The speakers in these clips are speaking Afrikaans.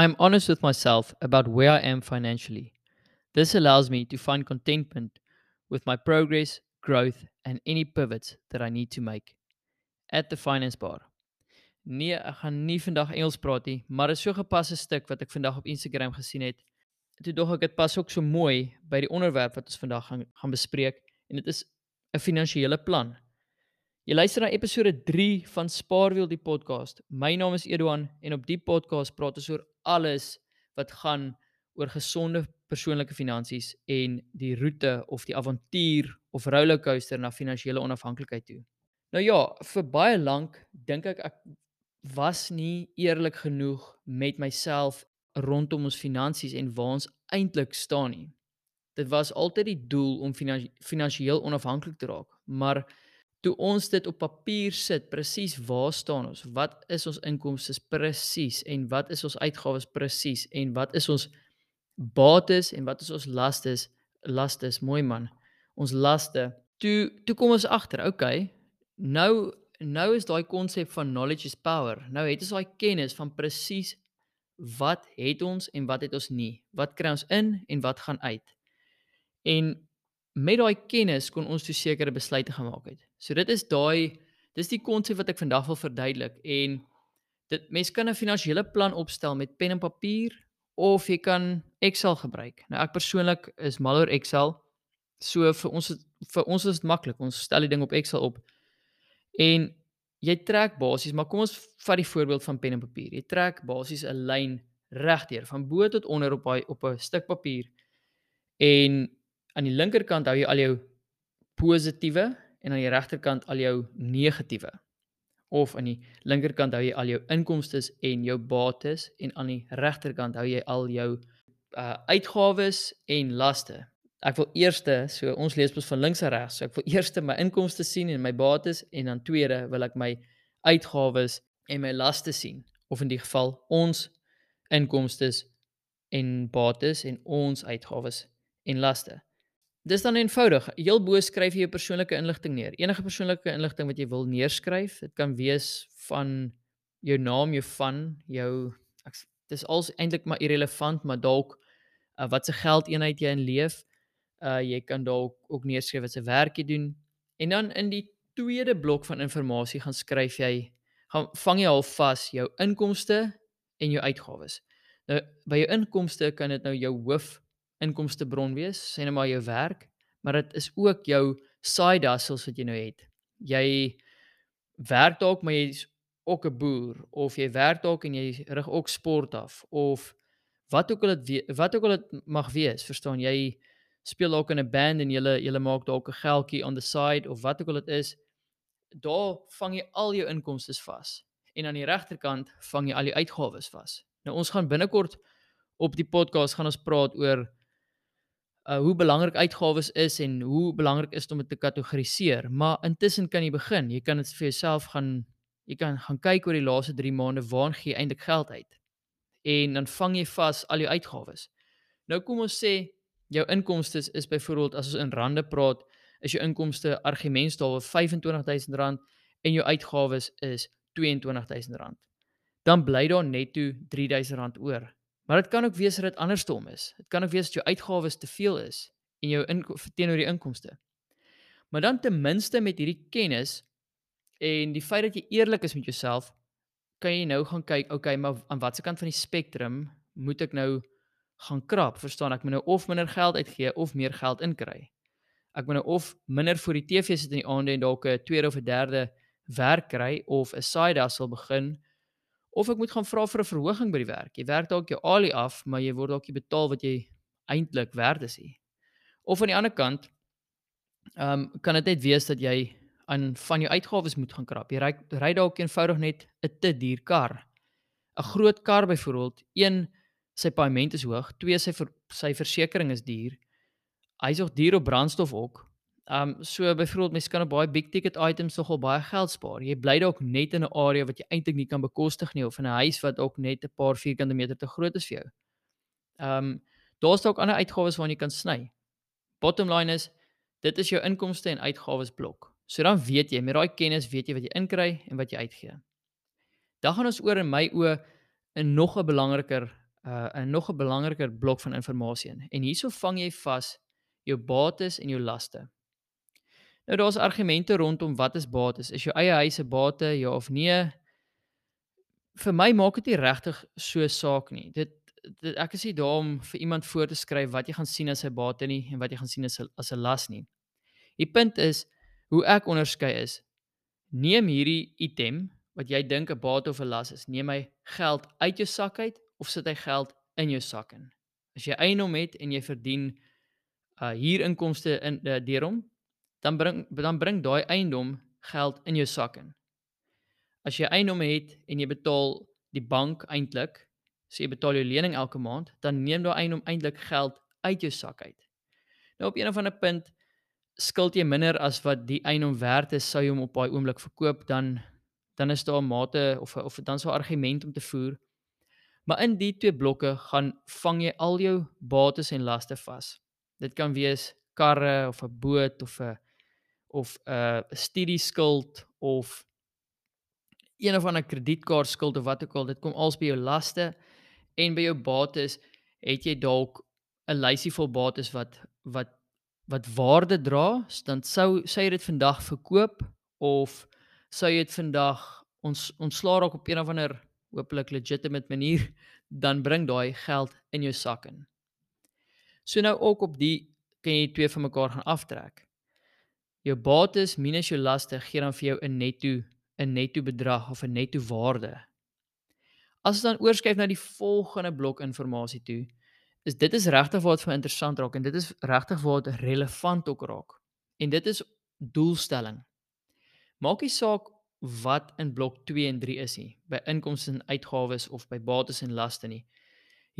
I am honest with myself about where I am financially. This allows me to find contentment with my progress, growth, and any pivots that I need to make. At the Finance Bar. Nee, ek gaan nie vandag Engels praat nie, maar is so gepaste stuk wat ek vandag op Instagram gesien het. Toe dog ek dit pas ook so mooi by die onderwerp wat ons vandag gaan gaan bespreek en dit is 'n finansiële plan. Jy luister na episode 3 van Spaarwiel die podcast. My naam is Eduan en op die podcast praat ons oor alles wat gaan oor gesonde persoonlike finansies en die roete of die avontuur of rollercoaster na finansiële onafhanklikheid toe. Nou ja, vir baie lank dink ek ek was nie eerlik genoeg met myself rondom ons finansies en waar ons eintlik staan nie. Dit was altyd die doel om finansiëel onafhanklik te raak, maar toe ons dit op papier sit, presies waar staan ons? Wat is ons inkomste presies en wat is ons uitgawes presies en wat is ons bates en wat is ons lastes? Lastes, mooi man. Ons laste. Toe toe kom ons agter, okay. Nou nou is daai konsep van knowledge is power. Nou het ons daai kennis van presies wat het ons en wat het ons nie? Wat kry ons in en wat gaan uit? En met daai kennis kon ons toe sekere besluite gemaak het. So dit is daai dis die konsep wat ek vandag wil verduidelik en dit mense kan 'n finansiële plan opstel met pen en papier of jy kan Excel gebruik. Nou ek persoonlik is mal oor Excel. So vir ons vir ons is dit maklik. Ons stel die ding op Excel op. En jy trek basies, maar kom ons vat die voorbeeld van pen en papier. Jy trek basies 'n lyn regdeur van bo tot onder op daai op 'n stuk papier. En aan die linkerkant hou jy al jou positiewe en aan die regterkant al jou negatiewe. Of aan die linkerkant hou jy al jou inkomste en jou bates en aan die regterkant hou jy al jou uh uitgawes en laste. Ek wil eerste, so ons lees mos van links na regs. So ek wil eerste my inkomste sien en my bates en dan tweede wil ek my uitgawes en my laste sien of in die geval ons inkomste en bates en ons uitgawes en laste. Dis dan eenvoudig. Heel bo skryf jy jou persoonlike inligting neer. Enige persoonlike inligting wat jy wil neerskryf. Dit kan wees van jou naam, jou van, jou ek dis als eintlik maar irrelevant, maar dalk uh, wat se geldeenheid jy in leef. Uh jy kan dalk ook neerskryf wat se werk jy doen. En dan in die tweede blok van inligting gaan skryf jy gaan vang jy al vas jou inkomste en jou uitgawes. Nou by jou inkomste kan dit nou jou hoof inkomste bron wees, sê net maar jou werk, maar dit is ook jou side hustles wat jy nou het. Jy werk dalk maar jy's ook 'n boer of jy werk dalk en jy rig ook sport af of wat ook al dit wat ook al dit mag wees, verstaan jy? speel dalk in 'n band en jy jy maak dalk 'n geldjie on the side of wat ook al dit is, daar vang jy al jou inkomste vas. En aan die regterkant vang jy al die uitgawes vas. Nou ons gaan binnekort op die podcast gaan ons praat oor uh hoe belangrik uitgawes is en hoe belangrik is dit om dit te kategoriseer, maar intussen kan jy begin. Jy kan dit vir jouself gaan jy kan gaan kyk oor die laaste 3 maande waar gee jy eintlik geld uit. En dan vang jy vas al jou uitgawes. Nou kom ons sê jou inkomste is, is byvoorbeeld as ons in rande praat, is jou inkomste argumentstaal R25000 en jou uitgawes is R22000. Dan bly daar netto R3000 oor. Maar dit kan ook wees dat dit andersom is. Dit kan ook wees dat jou uitgawes te veel is en jou teenoor die inkomste. Maar dan ten minste met hierdie kennis en die feit dat jy eerlik is met jouself, kan jy nou gaan kyk, okay, maar aan watter kant van die spektrum moet ek nou gaan krap, verstaan ek moet nou of minder geld uitgee of meer geld inkry. Ek moet nou of minder vir die TV sit in die aande en dalk 'n tweede of 'n derde werk kry of 'n side hustle begin of ek moet gaan vra vir 'n verhoging by die werk. Jy werk dalk jou alie af, maar jy word dalk nie betaal wat jy eintlik werd is nie. Of aan die ander kant, ehm um, kan dit net wees dat jy aan van jou uitgawes moet gaan krap. Jy ry ry dalk eenvoudig net 'n te duur kar. 'n Groot kar byvoorbeeld, een sy paaiement is hoog, twee sy ver, sy versekerings is duur. Hy's ook duur op brandstof ook. Um so byvoorbeeld mense kan op baie big ticket items nogal baie geld spaar. Jy bly dalk net in 'n area wat jy eintlik nie kan bekostig nie of in 'n huis wat ook net 'n paar vierkante meter te groot is vir jou. Um daar's dalk ander uitgawes waarna jy kan sny. Bottom line is dit is jou inkomste en uitgawes blok. So dan weet jy met daai kennis weet jy wat jy inkry en wat jy uitgee. Dan gaan ons oor in my oë 'n nog 'n belangriker uh 'n nog 'n belangriker blok van inligting in. En hierso vang jy vas jou bates en jou laste. Nou daar's argumente rondom wat is bates? Is jou eie huis 'n bate ja of nee? Vir my maak dit nie regtig so saak nie. Dit, dit ek is nie daar om vir iemand voor te skryf wat jy gaan sien as 'n bate nie en wat jy gaan sien as 'n as 'n las nie. Die punt is hoe ek onderskei is neem hierdie item wat jy dink 'n bate of 'n las is, neem hy geld uit jou sak uit of sit hy geld in jou sak in? As jy eiendom het en jy verdien uh huurinkomste in uh, deur hom, dan bring dan bring daai eiendom geld in jou sak in. As jy eiendom het en jy betaal die bank eintlik, so jy betaal jou lening elke maand, dan neem daai eiendom eintlik geld uit jou sak uit. Nou op 'n of ander punt skuld jy minder as wat die eiendom werd is sou jy hom op daai oomblik verkoop dan dan is daar 'n mate of of dan so 'n argument om te voer. Maar in die twee blokke gaan vang jy al jou bates en laste vas. Dit kan wees karre of 'n boot of 'n of 'n studieskuld of een of ander kredietkaart skuld of wat ook al, dit kom als by jou laste en by jou bates het jy dalk 'n lysie vol bates wat wat wat waarde dra, dan sou sê jy dit vandag verkoop of sou jy dit vandag ons ontslaa raak op een of ander hopelik legitimate manier, dan bring daai geld in jou sak in. So nou ook op die kan jy twee van mekaar gaan aftrek. Jou bates minus jou laste gee dan vir jou 'n netto 'n netto bedrag of 'n netto waarde. As ons dan oorskuif na die volgende blok inligting toe, is dit is regtig wat vir interessant raak en dit is regtig wat relevant ook raak. En dit is doelstelling. Maak nie saak wat in blok 2 en 3 is nie, by inkomste en uitgawes of by bates en laste nie.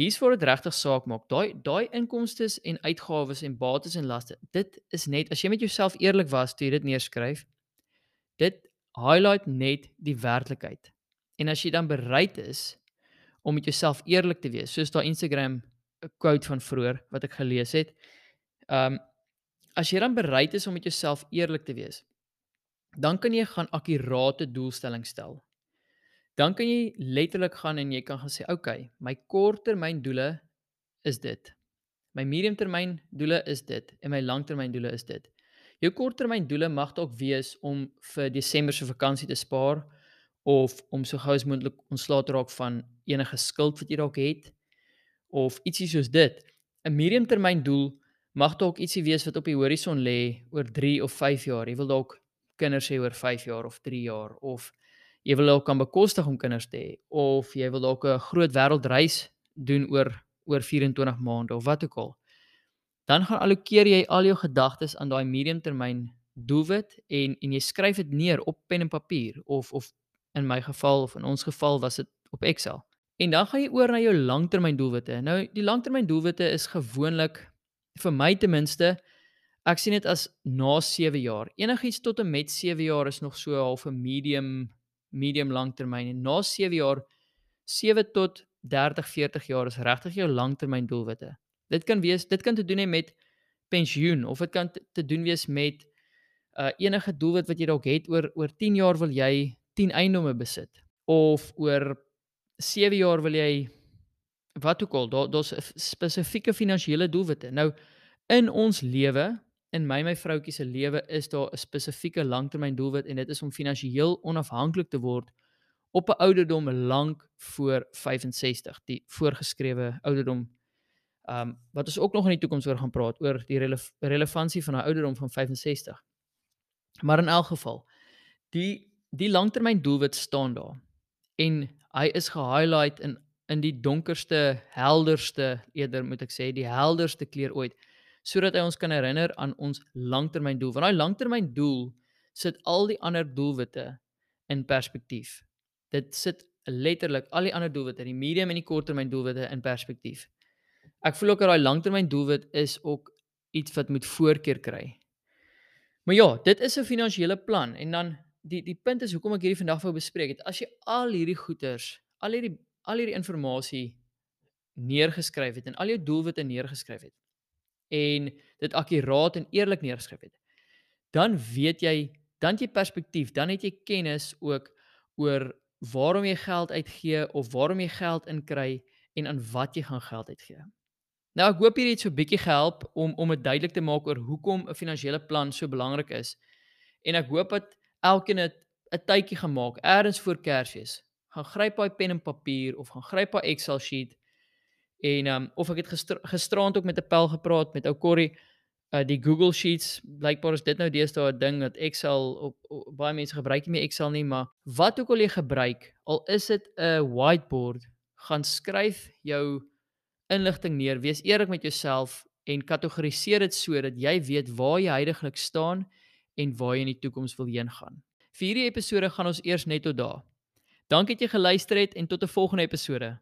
Hier's waar dit regtig saak maak. Daai daai inkomste en uitgawes en bates en laste, dit is net as jy met jouself eerlik was toe jy dit neerskryf, dit highlight net die werklikheid. En as jy dan bereid is om met jouself eerlik te wees, soos daai Instagram quote van vroeër wat ek gelees het. Um as jy dan bereid is om met jouself eerlik te wees, dan kan jy gaan akkurate doelstellings stel. Dan kan jy letterlik gaan en jy kan gaan sê, "Oké, okay, my korttermyndoele is dit. My mediumtermyndoele is dit en my langtermyndoele is dit." Jou korttermyndoele mag dalk wees om vir Desember se vakansie te spaar of om so gou as moontlik ontslae te raak van enige skuld wat jy dalk het of ietsie soos dit. 'n Mediumtermyndoel mag dalk ietsie wees wat op die horison lê oor 3 of 5 jaar. Jy wil dalk kinders hê oor 5 jaar of 3 jaar of jy wil dalk kan bekostig om kinders te hê of jy wil dalk 'n groot wêreldreis doen oor oor 24 maande of wat ook al dan gaan allokeer jy al jou gedagtes aan daai mediumtermyn doelwit en en jy skryf dit neer op pen en papier of of in my geval of in ons geval was dit op Excel. En dan gaan jy oor na jou langtermyn doelwitte. Nou die langtermyn doelwitte is gewoonlik vir my ten minste ek sien dit as na 7 jaar. Enigiets tot en met 7 jaar is nog so half 'n medium medium langtermyn en na 7 jaar 7 tot 30 40 jaar is regtig jou langtermyn doelwitte. Dit kan wees dit kan te doen hê met pensioen of dit kan te, doen wees met uh enige doelwit wat jy dalk het oor oor 10 jaar wil jy 10 eiendomme besit of oor 7 jaar wil jy wat ook al daar daar's spesifieke finansiële doelwitte. Nou in ons lewe, in my my vroutjie se lewe is daar 'n spesifieke langtermyn doelwit en dit is om finansiëel onafhanklik te word op 'n ouderdom lank voor 65, die voorgeskrewe ouderdom Ehm um, wat ons ook nog in die toekoms oor gaan praat oor die relef relevantie van 'n ouderdom van 65. Maar in elk geval, die die langtermyn doelwit staan daar. En hy is gehighlight in in die donkerste, helderste, eerder moet ek sê, die helderste kleur ooit, sodat hy ons kan herinner aan ons langtermyn doel. Want daai langtermyn doel sit al die ander doelwitte in perspektief. Dit sit letterlik al die ander doelwitte, die medium en die korttermyn doelwitte in perspektief. Ek voel ook dat daai langtermyn doelwit is ook iets wat moet voorkeur kry. Maar ja, dit is 'n finansiële plan en dan die die punt is hoekom ek hierdie vandag wou bespreek het. As jy al hierdie goeders, al hierdie al hierdie inligting neergeskryf het en al jou doelwitte neergeskryf het en dit akkuraat en eerlik neergeskryf het, dan weet jy, dan jy perspektief, dan het jy kennis ook oor waarom jy geld uitgee of waarom jy geld inkry en aan wat jy gaan geld uitgee. Nou ek hoop hierdie het so 'n bietjie gehelp om om dit duidelik te maak oor hoekom 'n finansiële plan so belangrik is. En ek hoop dat elkeen het 'n tydjie gemaak eers voor Kersfees. Gaan gryp daai pen en papier of gaan gryp daai Excel sheet en um, of ek het gister, gisteraand ook met 'n pel gepraat met ou Corrie uh die Google Sheets blykbaar is dit nou deesdae 'n ding dat Excel op, op baie mense gebruik nie meer Excel nie maar wat ook al jy gebruik al is dit 'n whiteboard gaan skryf jou inligting neer, wees eerlik met jouself en kategoriseer dit sodat jy weet waar jy heidaglik staan en waar jy in die toekoms wil heen gaan. Vir hierdie episode gaan ons eers net tot daar. Dankie dat jy geluister het en tot 'n volgende episode.